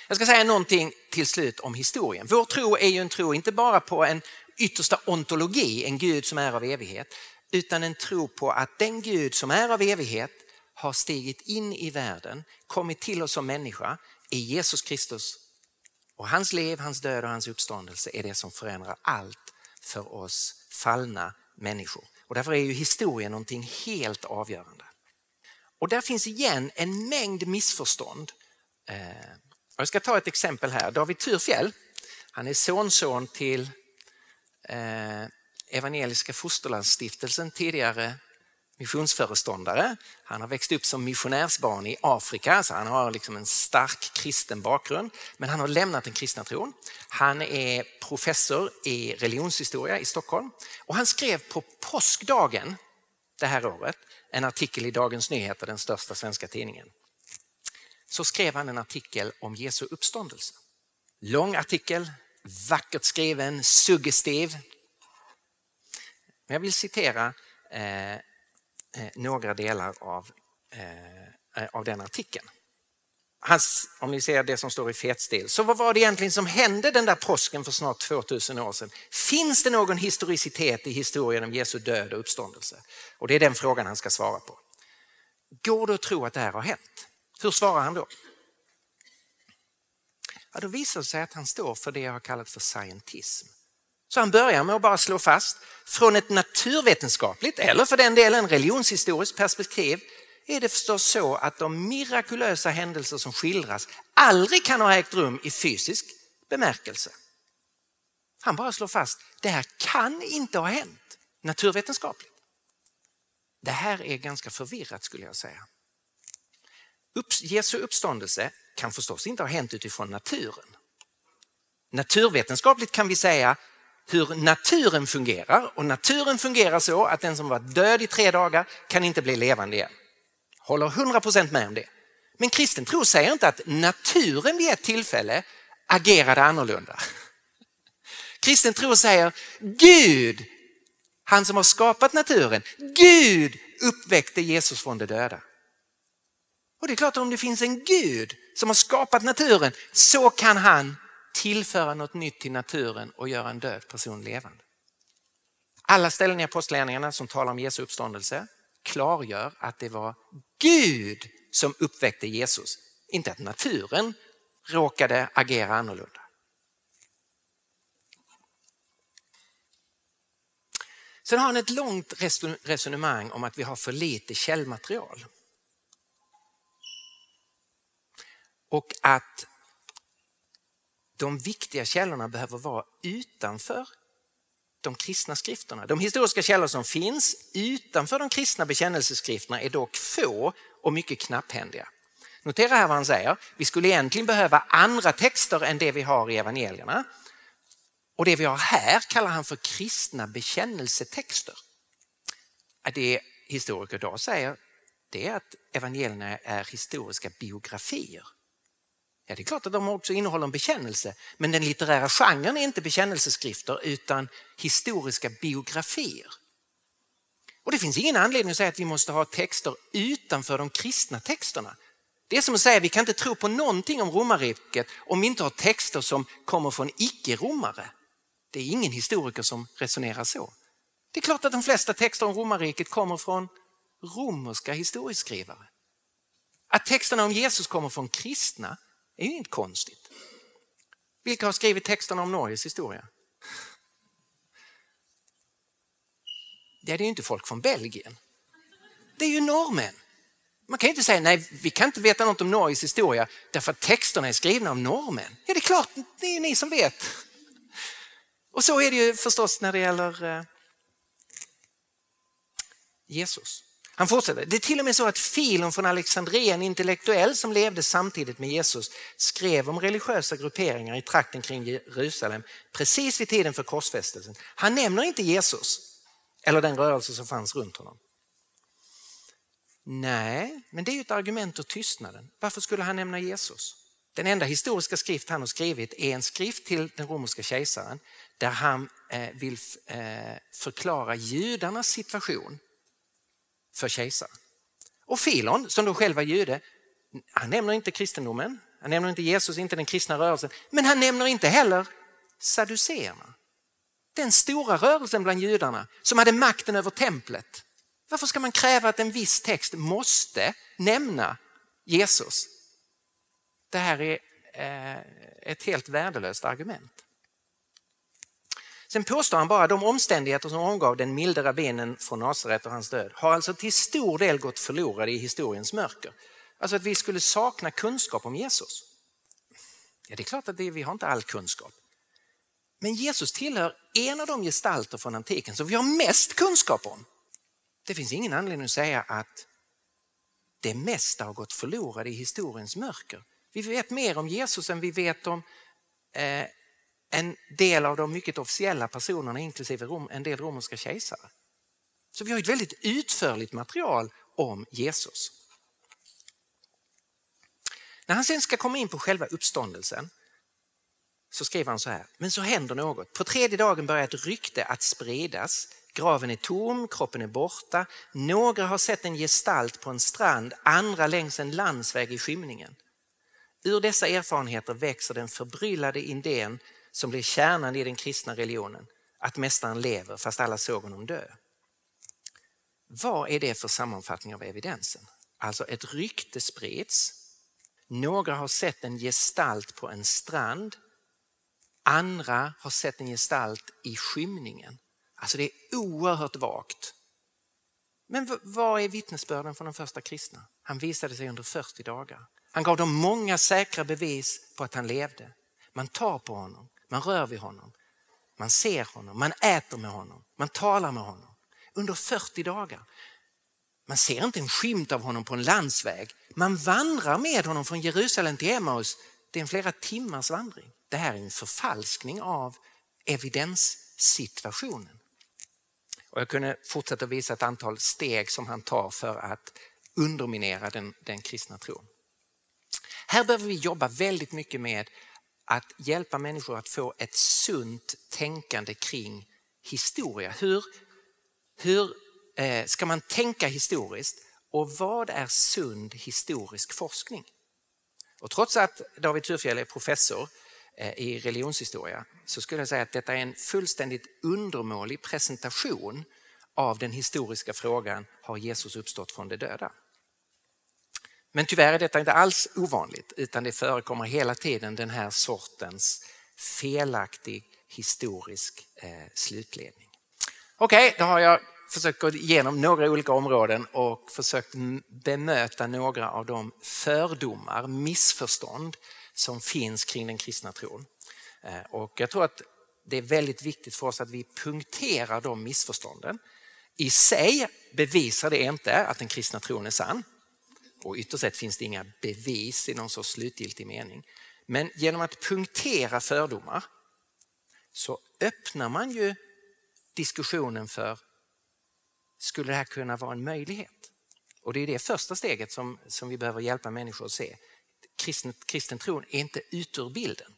Jag ska säga någonting till slut om historien. Vår tro är ju en tro inte bara på en yttersta ontologi, en Gud som är av evighet, utan en tro på att den Gud som är av evighet har stigit in i världen, kommit till oss som människa i Jesus Kristus och hans liv, hans död och hans uppståndelse är det som förändrar allt för oss fallna människor. Och därför är ju historien någonting helt avgörande. Och där finns igen en mängd missförstånd. Eh, jag ska ta ett exempel här. David Thurfjell, han är sonson till eh, Evangeliska Fosterlandsstiftelsen, tidigare missionsföreståndare. Han har växt upp som missionärsbarn i Afrika, så han har liksom en stark kristen bakgrund. Men han har lämnat den kristna tron. Han är professor i religionshistoria i Stockholm och han skrev på påskdagen det här året en artikel i Dagens Nyheter, den största svenska tidningen. Så skrev han en artikel om Jesu uppståndelse. Lång artikel, vackert skriven, suggestiv. Men jag vill citera eh, Eh, några delar av, eh, eh, av den artikeln. Hans, om ni ser det som står i fetstil. Så vad var det egentligen som hände den där påsken för snart 2000 år sedan? Finns det någon historicitet i historien om Jesu död och uppståndelse? Och det är den frågan han ska svara på. Går det att tro att det här har hänt? Hur svarar han då? Ja, då visar det sig att han står för det jag har kallat för scientism. Så han börjar med att bara slå fast, från ett naturvetenskapligt eller för den delen religionshistoriskt perspektiv är det förstås så att de mirakulösa händelser som skildras aldrig kan ha ägt rum i fysisk bemärkelse. Han bara slår fast, det här kan inte ha hänt naturvetenskapligt. Det här är ganska förvirrat skulle jag säga. Jesu uppståndelse kan förstås inte ha hänt utifrån naturen. Naturvetenskapligt kan vi säga hur naturen fungerar och naturen fungerar så att den som var död i tre dagar kan inte bli levande igen. Håller 100% med om det. Men kristen tro säger inte att naturen vid ett tillfälle agerade annorlunda. Kristen tro säger Gud, han som har skapat naturen, Gud uppväckte Jesus från de döda. Och det är klart att om det finns en Gud som har skapat naturen så kan han tillföra något nytt till naturen och göra en död person levande. Alla ställen i apostlagärningarna som talar om Jesu uppståndelse klargör att det var Gud som uppväckte Jesus, inte att naturen råkade agera annorlunda. Sen har han ett långt resonemang om att vi har för lite källmaterial. Och att de viktiga källorna behöver vara utanför de kristna skrifterna. De historiska källor som finns utanför de kristna bekännelseskrifterna är dock få och mycket knapphändiga. Notera här vad han säger. Vi skulle egentligen behöva andra texter än det vi har i evangelierna. Och det vi har här kallar han för kristna bekännelsetexter. Det historiker idag säger det är att evangelierna är historiska biografier. Ja, det är klart att de också innehåller en bekännelse, men den litterära genren är inte bekännelseskrifter utan historiska biografier. Och det finns ingen anledning att säga att vi måste ha texter utanför de kristna texterna. Det är som att säga att vi kan inte tro på någonting om romarriket om vi inte har texter som kommer från icke-romare. Det är ingen historiker som resonerar så. Det är klart att de flesta texter om romarriket kommer från romerska historieskrivare. Att texterna om Jesus kommer från kristna är ju inte konstigt. Vilka har skrivit texterna om Norges historia? Ja, det är ju inte folk från Belgien. Det är ju norrmän. Man kan inte säga nej, vi kan inte veta något om Norges historia därför att texterna är skrivna av norrmän. Ja, det är klart, det är ni som vet. Och så är det ju förstås när det gäller eh, Jesus. Han fortsätter, det är till och med så att Filon från Alexandria, en intellektuell som levde samtidigt med Jesus, skrev om religiösa grupperingar i trakten kring Jerusalem precis vid tiden för korsfästelsen. Han nämner inte Jesus eller den rörelse som fanns runt honom. Nej, men det är ju ett argument för tystnaden. Varför skulle han nämna Jesus? Den enda historiska skrift han har skrivit är en skrift till den romerska kejsaren där han eh, vill eh, förklara judarnas situation för kejsaren. Och Filon, som då själv var jude, han nämner inte kristendomen, han nämner inte Jesus, inte den kristna rörelsen, men han nämner inte heller saduceerna. Den stora rörelsen bland judarna som hade makten över templet. Varför ska man kräva att en viss text måste nämna Jesus? Det här är eh, ett helt värdelöst argument. Sen påstår han bara att de omständigheter som omgav den milde rabbinen från Nasaret och hans död har alltså till stor del gått förlorade i historiens mörker. Alltså att vi skulle sakna kunskap om Jesus. Ja, det är klart att det, vi har inte all kunskap. Men Jesus tillhör en av de gestalter från antiken som vi har mest kunskap om. Det finns ingen anledning att säga att det mesta har gått förlorade i historiens mörker. Vi vet mer om Jesus än vi vet om eh, en del av de mycket officiella personerna inklusive Rom, en del romerska kejsare. Så vi har ett väldigt utförligt material om Jesus. När han sen ska komma in på själva uppståndelsen så skriver han så här, men så händer något. På tredje dagen börjar ett rykte att spridas Graven är tom, kroppen är borta. Några har sett en gestalt på en strand, andra längs en landsväg i skymningen. Ur dessa erfarenheter växer den förbryllade idén som blir kärnan i den kristna religionen, att mästaren lever fast alla såg honom dö. Vad är det för sammanfattning av evidensen? Alltså ett rykte sprids, några har sett en gestalt på en strand, andra har sett en gestalt i skymningen. Alltså det är oerhört vagt. Men vad är vittnesbörden från de första kristna? Han visade sig under 40 dagar. Han gav dem många säkra bevis på att han levde. Man tar på honom, man rör vid honom, man ser honom, man äter med honom, man talar med honom. Under 40 dagar. Man ser inte en skymt av honom på en landsväg. Man vandrar med honom från Jerusalem till Emmaus. Det är en flera timmars vandring. Det här är en förfalskning av evidenssituationen. Och jag kunde fortsätta visa ett antal steg som han tar för att underminera den, den kristna tron. Här behöver vi jobba väldigt mycket med att hjälpa människor att få ett sunt tänkande kring historia. Hur, hur eh, ska man tänka historiskt och vad är sund historisk forskning? Och trots att David Thurfjell är professor eh, i religionshistoria så skulle jag säga att detta är en fullständigt undermålig presentation av den historiska frågan har Jesus uppstått från de döda? Men tyvärr är detta inte alls ovanligt utan det förekommer hela tiden den här sortens felaktig historisk eh, slutledning. Okej, okay, då har jag försökt gå igenom några olika områden och försökt bemöta några av de fördomar, missförstånd som finns kring den kristna tron. Eh, och jag tror att det är väldigt viktigt för oss att vi punkterar de missförstånden. I sig bevisar det inte att den kristna tron är sann. Och ytterst sett finns det inga bevis i någon sorts slutgiltig mening. Men genom att punktera fördomar så öppnar man ju diskussionen för skulle det här kunna vara en möjlighet? Och det är det första steget som, som vi behöver hjälpa människor att se. Kristen, kristen tron är inte ut ur bilden.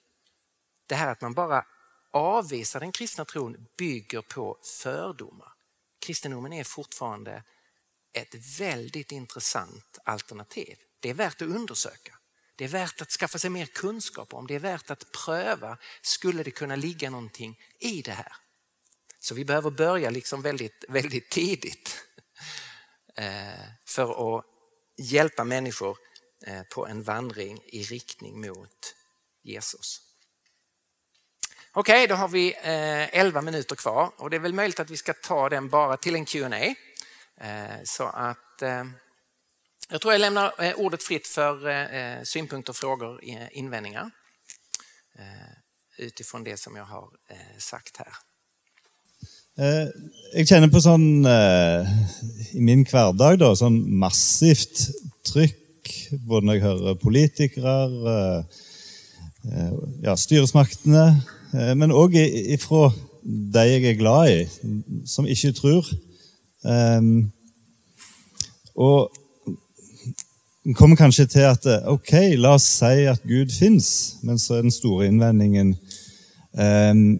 Det här att man bara avvisar den kristna tron bygger på fördomar. Kristendomen är fortfarande ett väldigt intressant alternativ. Det är värt att undersöka. Det är värt att skaffa sig mer kunskap om. Det är värt att pröva. Skulle det kunna ligga någonting i det här? Så vi behöver börja liksom väldigt, väldigt tidigt eh, för att hjälpa människor eh, på en vandring i riktning mot Jesus. Okej, okay, då har vi eh, 11 minuter kvar och det är väl möjligt att vi ska ta den bara till en Q&A. Eh, så att eh, jag tror jag lämnar eh, ordet fritt för synpunkter, frågor, invändningar utifrån det som jag har sagt här. Jag jeg kjenner på sånn i min hverdag da, sånn massivt trykk, både når jeg hører politikere, ja, styresmaktene, men òg ifra de jeg er glad i, som ikke tror. Ehm, og en kommer kanskje til at eh, ok, la oss si at Gud fins, men så er den store innvendingen ehm,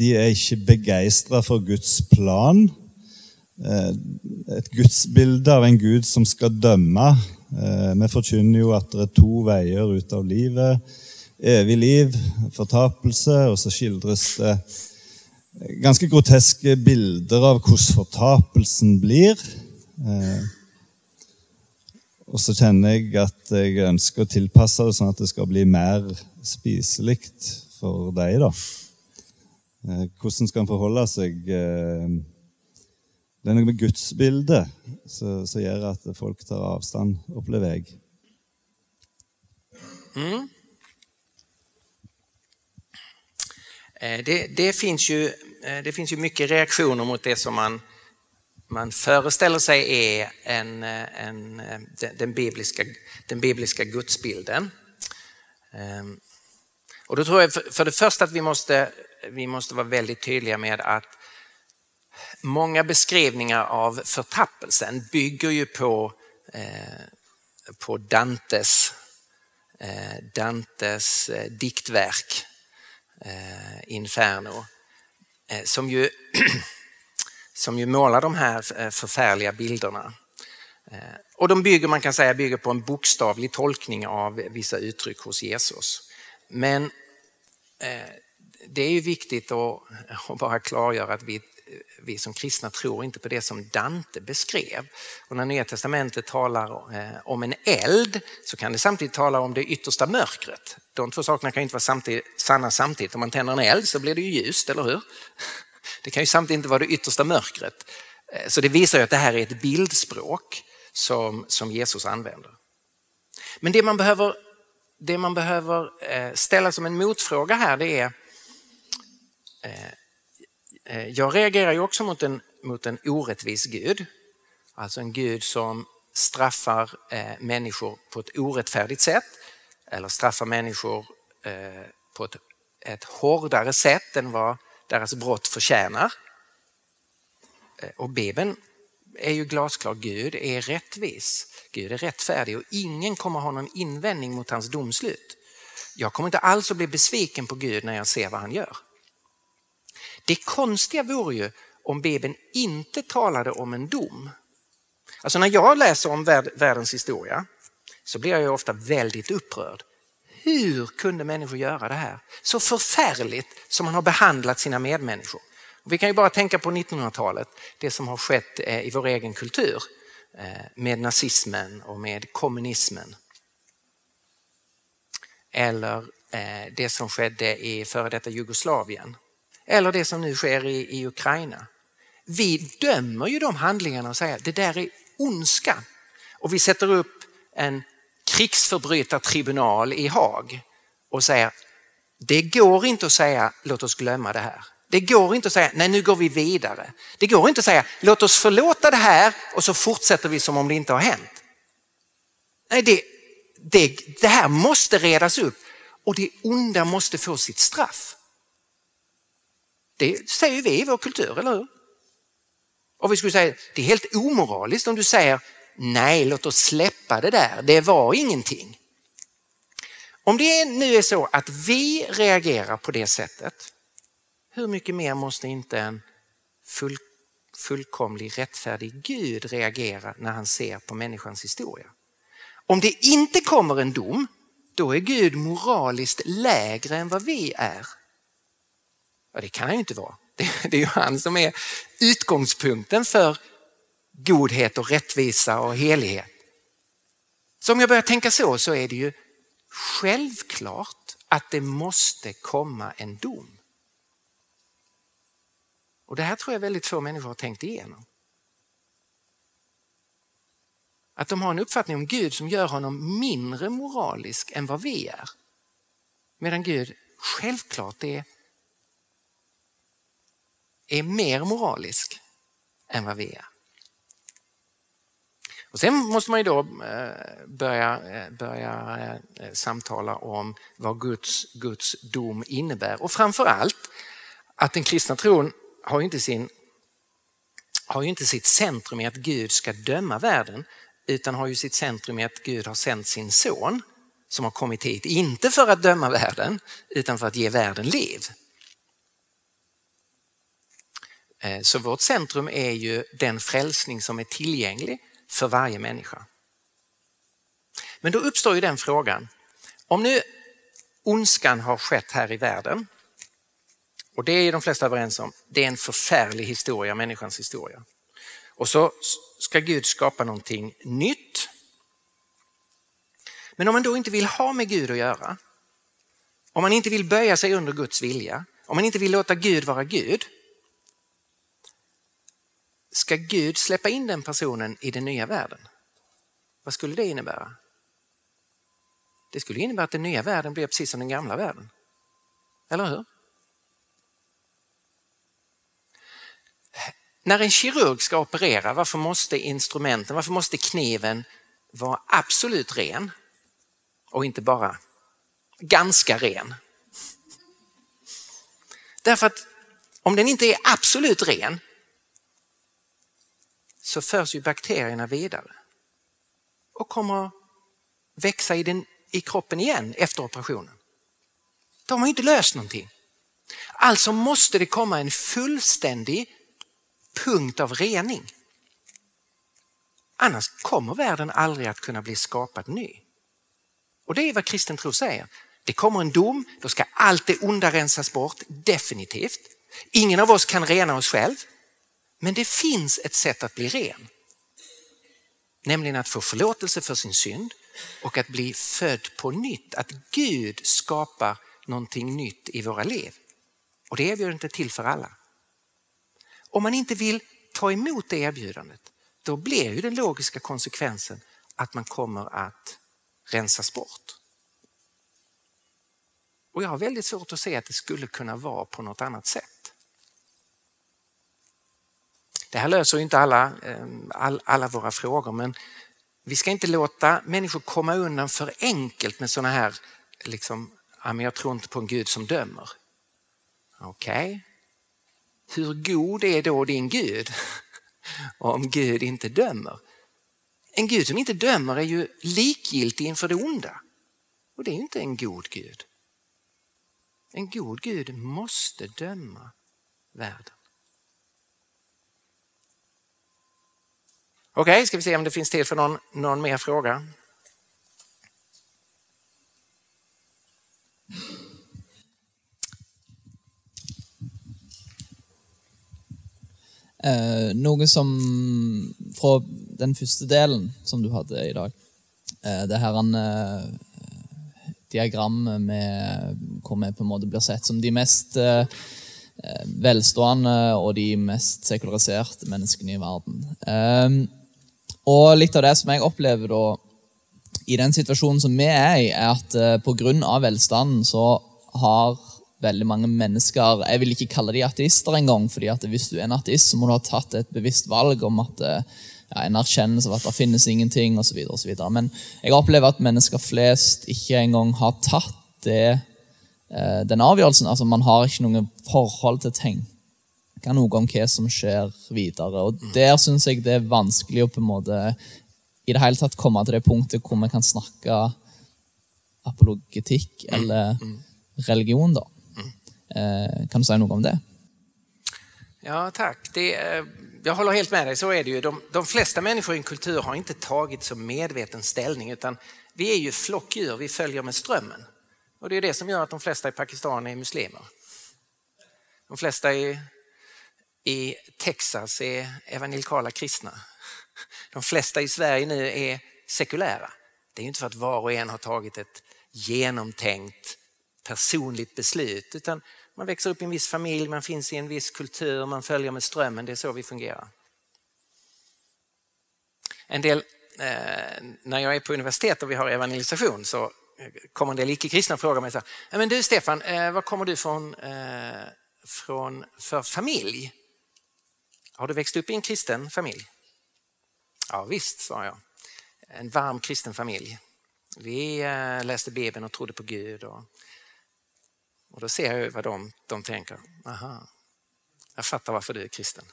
de er ikke begeistra for Guds plan. Eh, et gudsbilde av en Gud som skal dømme. Eh, vi forkynner jo at det er to veier ut av livet. Evig liv, fortapelse, og så skildres det ganske groteske bilder av hvordan fortapelsen blir. Eh, og så kjenner jeg at jeg ønsker å tilpasse det sånn at det skal bli mer spiselig for deg. da. Eh, hvordan skal en forholde seg eh, Det er noe med gudsbildet som gjør at folk tar avstand, opplever jeg. Mm. Eh, Eh, det, det, finns ju, eh, det finns ju mycket reaktioner mot det som man, man föreställer sig är en, eh, en, den, bibliska, den bibliska gudsbilden. Ehm, och då tror jag för, för det första att vi måste vi måste vara väldigt tydliga med att många beskrivningar av förtappelsen bygger ju på, eh, på Dantes, eh, Dantes diktverk Eh, Inferno. Eh, som ju som ju målar de här eh, förfärliga bilderna. Eh, och de bygger, man kan säga, bygger på en bokstavlig tolkning av vissa uttryck hos Jesus. Men eh, det är ju viktigt att, bara klargöra att vi, vi som kristna tror inte på det som Dante beskrev. Och när Nya Testamentet talar eh, om en eld så kan det samtidigt tala om det yttersta mörkret. De två sakerna kan inte vara samtidigt, sanna samtidigt. Om man tänder en eld så blir det ju ljust, eller hur? Det kan ju samtidigt inte vara det yttersta mörkret. Eh, så det visar ju att det här är ett bildspråk som, som Jesus använder. Men det man behöver, det man behöver eh, ställa som en motfråga här det är Eh, jag reagerar ju också mot en, mot en orättvis Gud. Alltså en Gud som straffar eh, människor på ett orättfärdigt sätt eller straffar människor eh, på ett, ett hårdare sätt än vad deras brott förtjänar. Och Bibeln är ju glasklar, Gud är rättvis. Gud är rättfärdig och ingen kommer ha någon invändning mot hans domslut. Jag kommer inte alls att bli besviken på Gud när jag ser vad han gör. Det konstiga vore ju om Bibeln inte talade om en dom. Alltså när jag läser om världens historia så blir jag ofta väldigt upprörd. Hur kunde människor göra det här? Så förfärligt som man har behandlat sina medmänniskor. Och vi kan ju bara tänka på 1900-talet, det som har skett eh, i vår egen kultur eh, med nazismen och med kommunismen. Eller eh, det som skedde i före detta Jugoslavien. Eller det som nu sker i, i Ukraina. Vi dömer ju de handlingarna och säger att det där är ondska. Och vi sätter upp en krigsförbrytartribunal i Haag och säger det går inte att säga låt oss glömma det här. Det går inte att säga nej nu går vi vidare. Det går inte att säga låt oss förlåta det här och så fortsätter vi som om det inte har hänt. Nej, det, det, det här måste redas upp och det onda måste få sitt straff. Det säger vi i vår kultur, eller hur? Och vi skulle säga det är helt omoraliskt om du säger nej, låt oss släppa det där, det var ingenting. Om det nu är så att vi reagerar på det sättet, hur mycket mer måste inte en full, fullkomlig rättfärdig Gud reagera när han ser på människans historia? Om det inte kommer en dom, då är Gud moraliskt lägre än vad vi är. Ja, det kan han ju inte vara. Det, är ju han som är utgångspunkten för godhet och rättvisa och helighet. Så om jag börjar tänka så, så är det ju självklart att det måste komma en dom. Och Det här tror jag väldigt få människor har tänkt igenom. Att de har en uppfattning om Gud som gör honom mindre moralisk än vad vi är. Medan Gud självklart är, är mer moralisk än vad vi är. Och sen måste man ju då eh, börja, eh, börja eh, samtala om vad Guds, Guds dom innebär och framför allt att den kristna tron har inte, sin, har inte sitt centrum i att Gud ska döma världen utan har ju sitt centrum i att Gud har sänt sin son som har kommit hit, inte för att döma världen utan för att ge världen liv. Eh, så vårt centrum är ju den frälsning som är tillgänglig för varje människa. Men då uppstår ju den frågan, om nu ondskan har skett här i världen och det är de flesta överens om, det är en förfärlig historia, människans historia. Och så ska Gud skapa någonting nytt. Men om man då inte vill ha med Gud att göra, om man inte vill böja sig under Guds vilja, om man inte vill låta Gud vara Gud, Ska Gud släppa in den personen i den nya världen? Vad skulle det innebära? Det skulle innebära att den nya världen blir precis som den gamla världen. Eller hur? När en kirurg ska operera, varför måste instrumenten, varför måste kniven vara absolut ren och inte bara ganska ren? Därför att om den inte är absolut ren, så förs ju bakterierna vidare och kommer att växa i, den, i kroppen igen efter operationen. De har inte löst någonting. Alltså måste det komma en fullständig punkt av rening. Annars kommer världen aldrig att kunna bli skapad ny. Och det är vad kristen tro säger. Det kommer en dom, då ska allt det onda rensas bort, definitivt. Ingen av oss kan rena oss själv. Men det finns ett sätt att bli ren. Nämligen att få förlåtelse för sin synd och att bli född på nytt. Att Gud skapar någonting nytt i våra liv. Och det erbjudandet är till för alla. Om man inte vill ta emot det erbjudandet, då blir ju den logiska konsekvensen att man kommer att rensas bort. Och jag har väldigt svårt att se att det skulle kunna vara på något annat sätt. Det här löser inte alla, ehm, all, alla våra frågor men vi ska inte låta människor komma undan för enkelt med sådana här, liksom, jag tror inte på en Gud som dömer. Okej, okay. hur god är då din Gud om Gud inte dömer? En Gud som inte dömer är ju likgiltig inför det onda. Och det är inte en god Gud. En god Gud måste döma världen. Okej, okay, ska vi se om det finns tid för någon, någon mer fråga? Eh, noe som Fra den første delen som du hadde i dag. Eh, det her eh, diagrammet med hvor vi på en måte blir sett som de mest eh, eh velstående og de mest sekulariserte menneskene i verden. Eh, og litt av det som jeg opplever da, i den situasjonen som vi er i, er at eh, pga. velstanden så har veldig mange mennesker Jeg vil ikke kalle de ateister engang, fordi at hvis du er en ateist, så må du ha tatt et bevisst valg om at eh, ja, en erkjennelse av at det finnes ingenting osv. Men jeg opplever at mennesker flest ikke engang har tatt det, eh, den avgjørelsen. Altså, Man har ikke noe forhold til å tenke noe om hva som skjer videre. Og Der syns jeg det er vanskelig å på en måte i det hele tatt komme til det punktet hvor vi kan snakke apologetikk eller religion. da. Eh, kan du säga något om det? Ja, tack. Det, eh, jag håller helt med dig, så är det ju. De, de flesta människor i en kultur har inte tagit så medveten ställning utan vi är ju flockdjur, vi följer med strömmen. Och det är det som gör att de flesta i Pakistan är muslimer. De flesta i, i Texas är evangelikala kristna. De flesta i Sverige nu är sekulära. Det är inte för att var och en har tagit ett genomtänkt personligt beslut utan man växer upp i en viss familj, man finns i en viss kultur, man följer med strömmen. Det är så vi fungerar. En del, eh, när jag är på universitet och vi har evangelisation så kommer en del icke-kristna och frågar mig så här, men du Stefan, eh, var kommer du från, eh, från för familj? Har du växt upp i en kristen familj? Ja visst, sa jag. En varm kristen familj. Vi eh, läste Bibeln och trodde på Gud. Och och då ser jag vad de, de tänker. Aha, jag fattar varför du är kristen.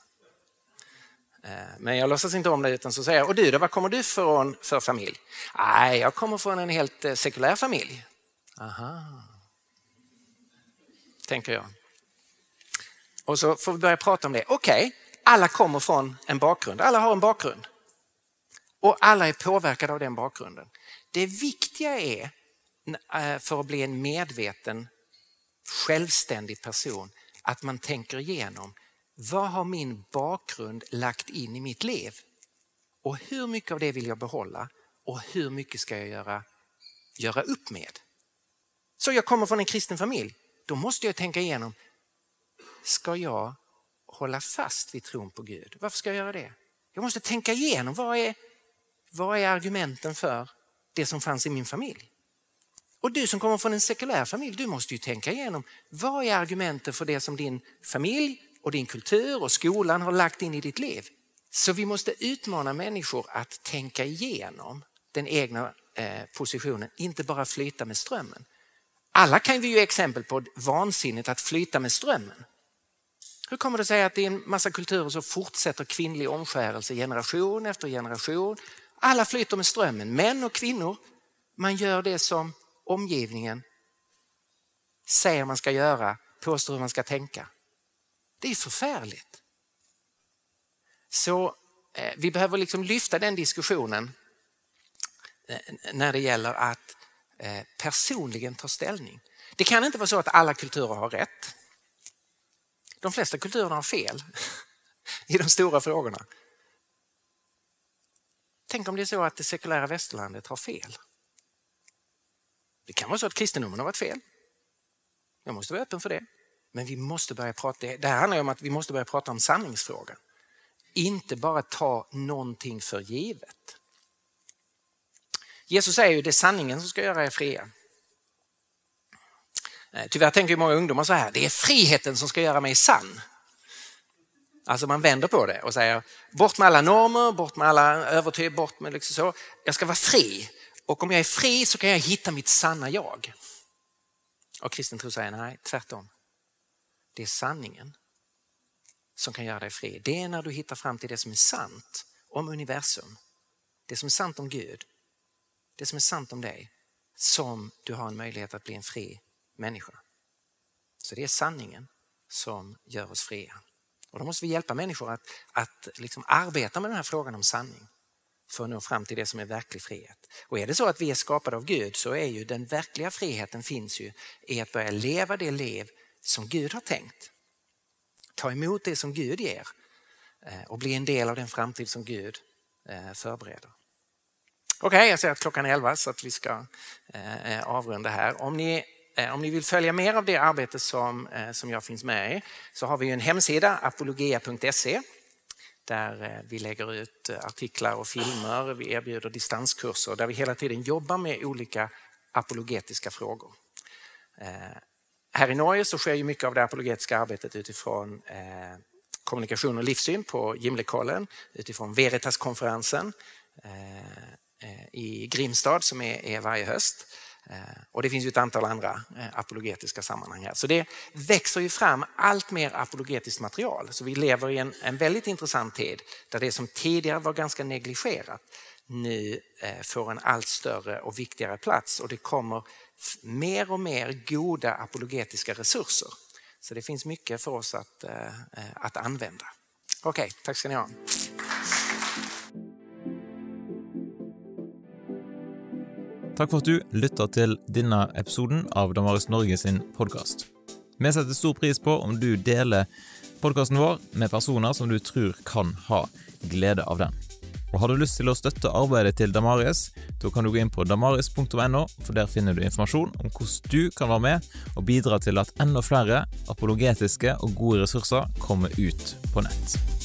Eh, men jag låtsas inte om det utan så säger jag, och du då, var kommer du från för familj? Nej, jag kommer från en helt eh, sekulär familj. Aha, tänker jag. Och så får vi börja prata om det. Okej, okay, alla kommer från en bakgrund, alla har en bakgrund. Och alla är påverkade av den bakgrunden. Det viktiga är eh, för att bli en medveten självständig person att man tänker igenom vad har min bakgrund lagt in i mitt liv? Och hur mycket av det vill jag behålla och hur mycket ska jag göra, göra upp med? Så jag kommer från en kristen familj, då måste jag tänka igenom, ska jag hålla fast vid tron på Gud? Varför ska jag göra det? Jag måste tänka igenom, vad är, vad är argumenten för det som fanns i min familj? Och du som kommer från en sekulär familj, du måste ju tänka igenom vad är argumenten för det som din familj och din kultur och skolan har lagt in i ditt liv. Så vi måste utmana människor att tänka igenom den egna eh, positionen, inte bara flyta med strömmen. Alla kan vi ju exempel på vansinnet att flyta med strömmen. Hur kommer det sig att i en massa kulturer så fortsätter kvinnlig omskärelse generation efter generation? Alla flyter med strömmen, män och kvinnor. Man gör det som omgivningen säger man ska göra, påstår hur man ska tänka. Det är förfärligt. Så eh, vi behöver liksom lyfta den diskussionen eh, när det gäller att eh, personligen ta ställning. Det kan inte vara så att alla kulturer har rätt. De flesta kulturerna har fel i de stora frågorna. Tänk om det är så att det sekulära västerlandet har fel. Det kan vara så att kristendomen har varit fel. Jag måste vara öppen för det. Men vi måste börja prata, det här handlar om att vi måste börja prata om sanningsfrågan. Inte bara ta någonting för givet. Jesus säger ju det är sanningen som ska göra er fria. Eh, tyvärr tänker många ungdomar så här, det är friheten som ska göra mig sann. Alltså man vänder på det och säger bort med alla normer, bort med alla övertyg, bort med liksom så. Jag ska vara fri och om jag är fri så kan jag hitta mitt sanna jag. Och kristen tro säger nej, tvärtom. Det är sanningen som kan göra dig fri. Det är när du hittar fram till det som är sant om universum. Det som är sant om Gud. Det som är sant om dig. Som du har en möjlighet att bli en fri människa. Så det är sanningen som gör oss fria. Och då måste vi hjälpa människor att, att liksom arbeta med den här frågan om sanning för att nå fram till det som är verklig frihet. Och är det så att vi är skapade av Gud så är ju den verkliga friheten finns ju i att börja leva det liv som Gud har tänkt. Ta emot det som Gud ger eh, och bli en del av den framtid som Gud eh, förbereder. Okej, okay, jag ser att klockan är 11 så att vi ska eh, avrunda här. Om ni Eh, om ni vill följa mer av det arbete som, eh, som jag finns med i så har vi en hemsida, apologia.se, där eh, vi lägger ut artiklar och filmer. Vi erbjuder distanskurser där vi hela tiden jobbar med olika apologetiska frågor. Här i Norge så sker ju mycket av det apologetiska arbetet utifrån kommunikation och livssyn på Gimlekollen, utifrån Veritas-konferensen i Grimstad som är varje höst. Eh, och det finns ju ett antal andra eh, apologetiska sammanhang här. Så det växer ju fram allt mer apologetiskt material. Så vi lever i en, en väldigt intressant tid där det som tidigare var ganska negligerat nu eh, får en allt större och viktigare plats och det kommer mer och mer goda apologetiska resurser. Så det finns mycket för oss att, att använda. Okej, okay, tack ska ni ha. Takk for at du lytter til denne episoden av Damaris Norge sin podkast. Vi setter stor pris på om du deler podkasten vår med personer som du tror kan ha glede av den. Og Har du lyst til å støtte arbeidet til Damaris, da kan du gå inn på damaris.no, for der finner du informasjon om hvordan du kan være med og bidra til at enda flere apologetiske og gode ressurser kommer ut på nett.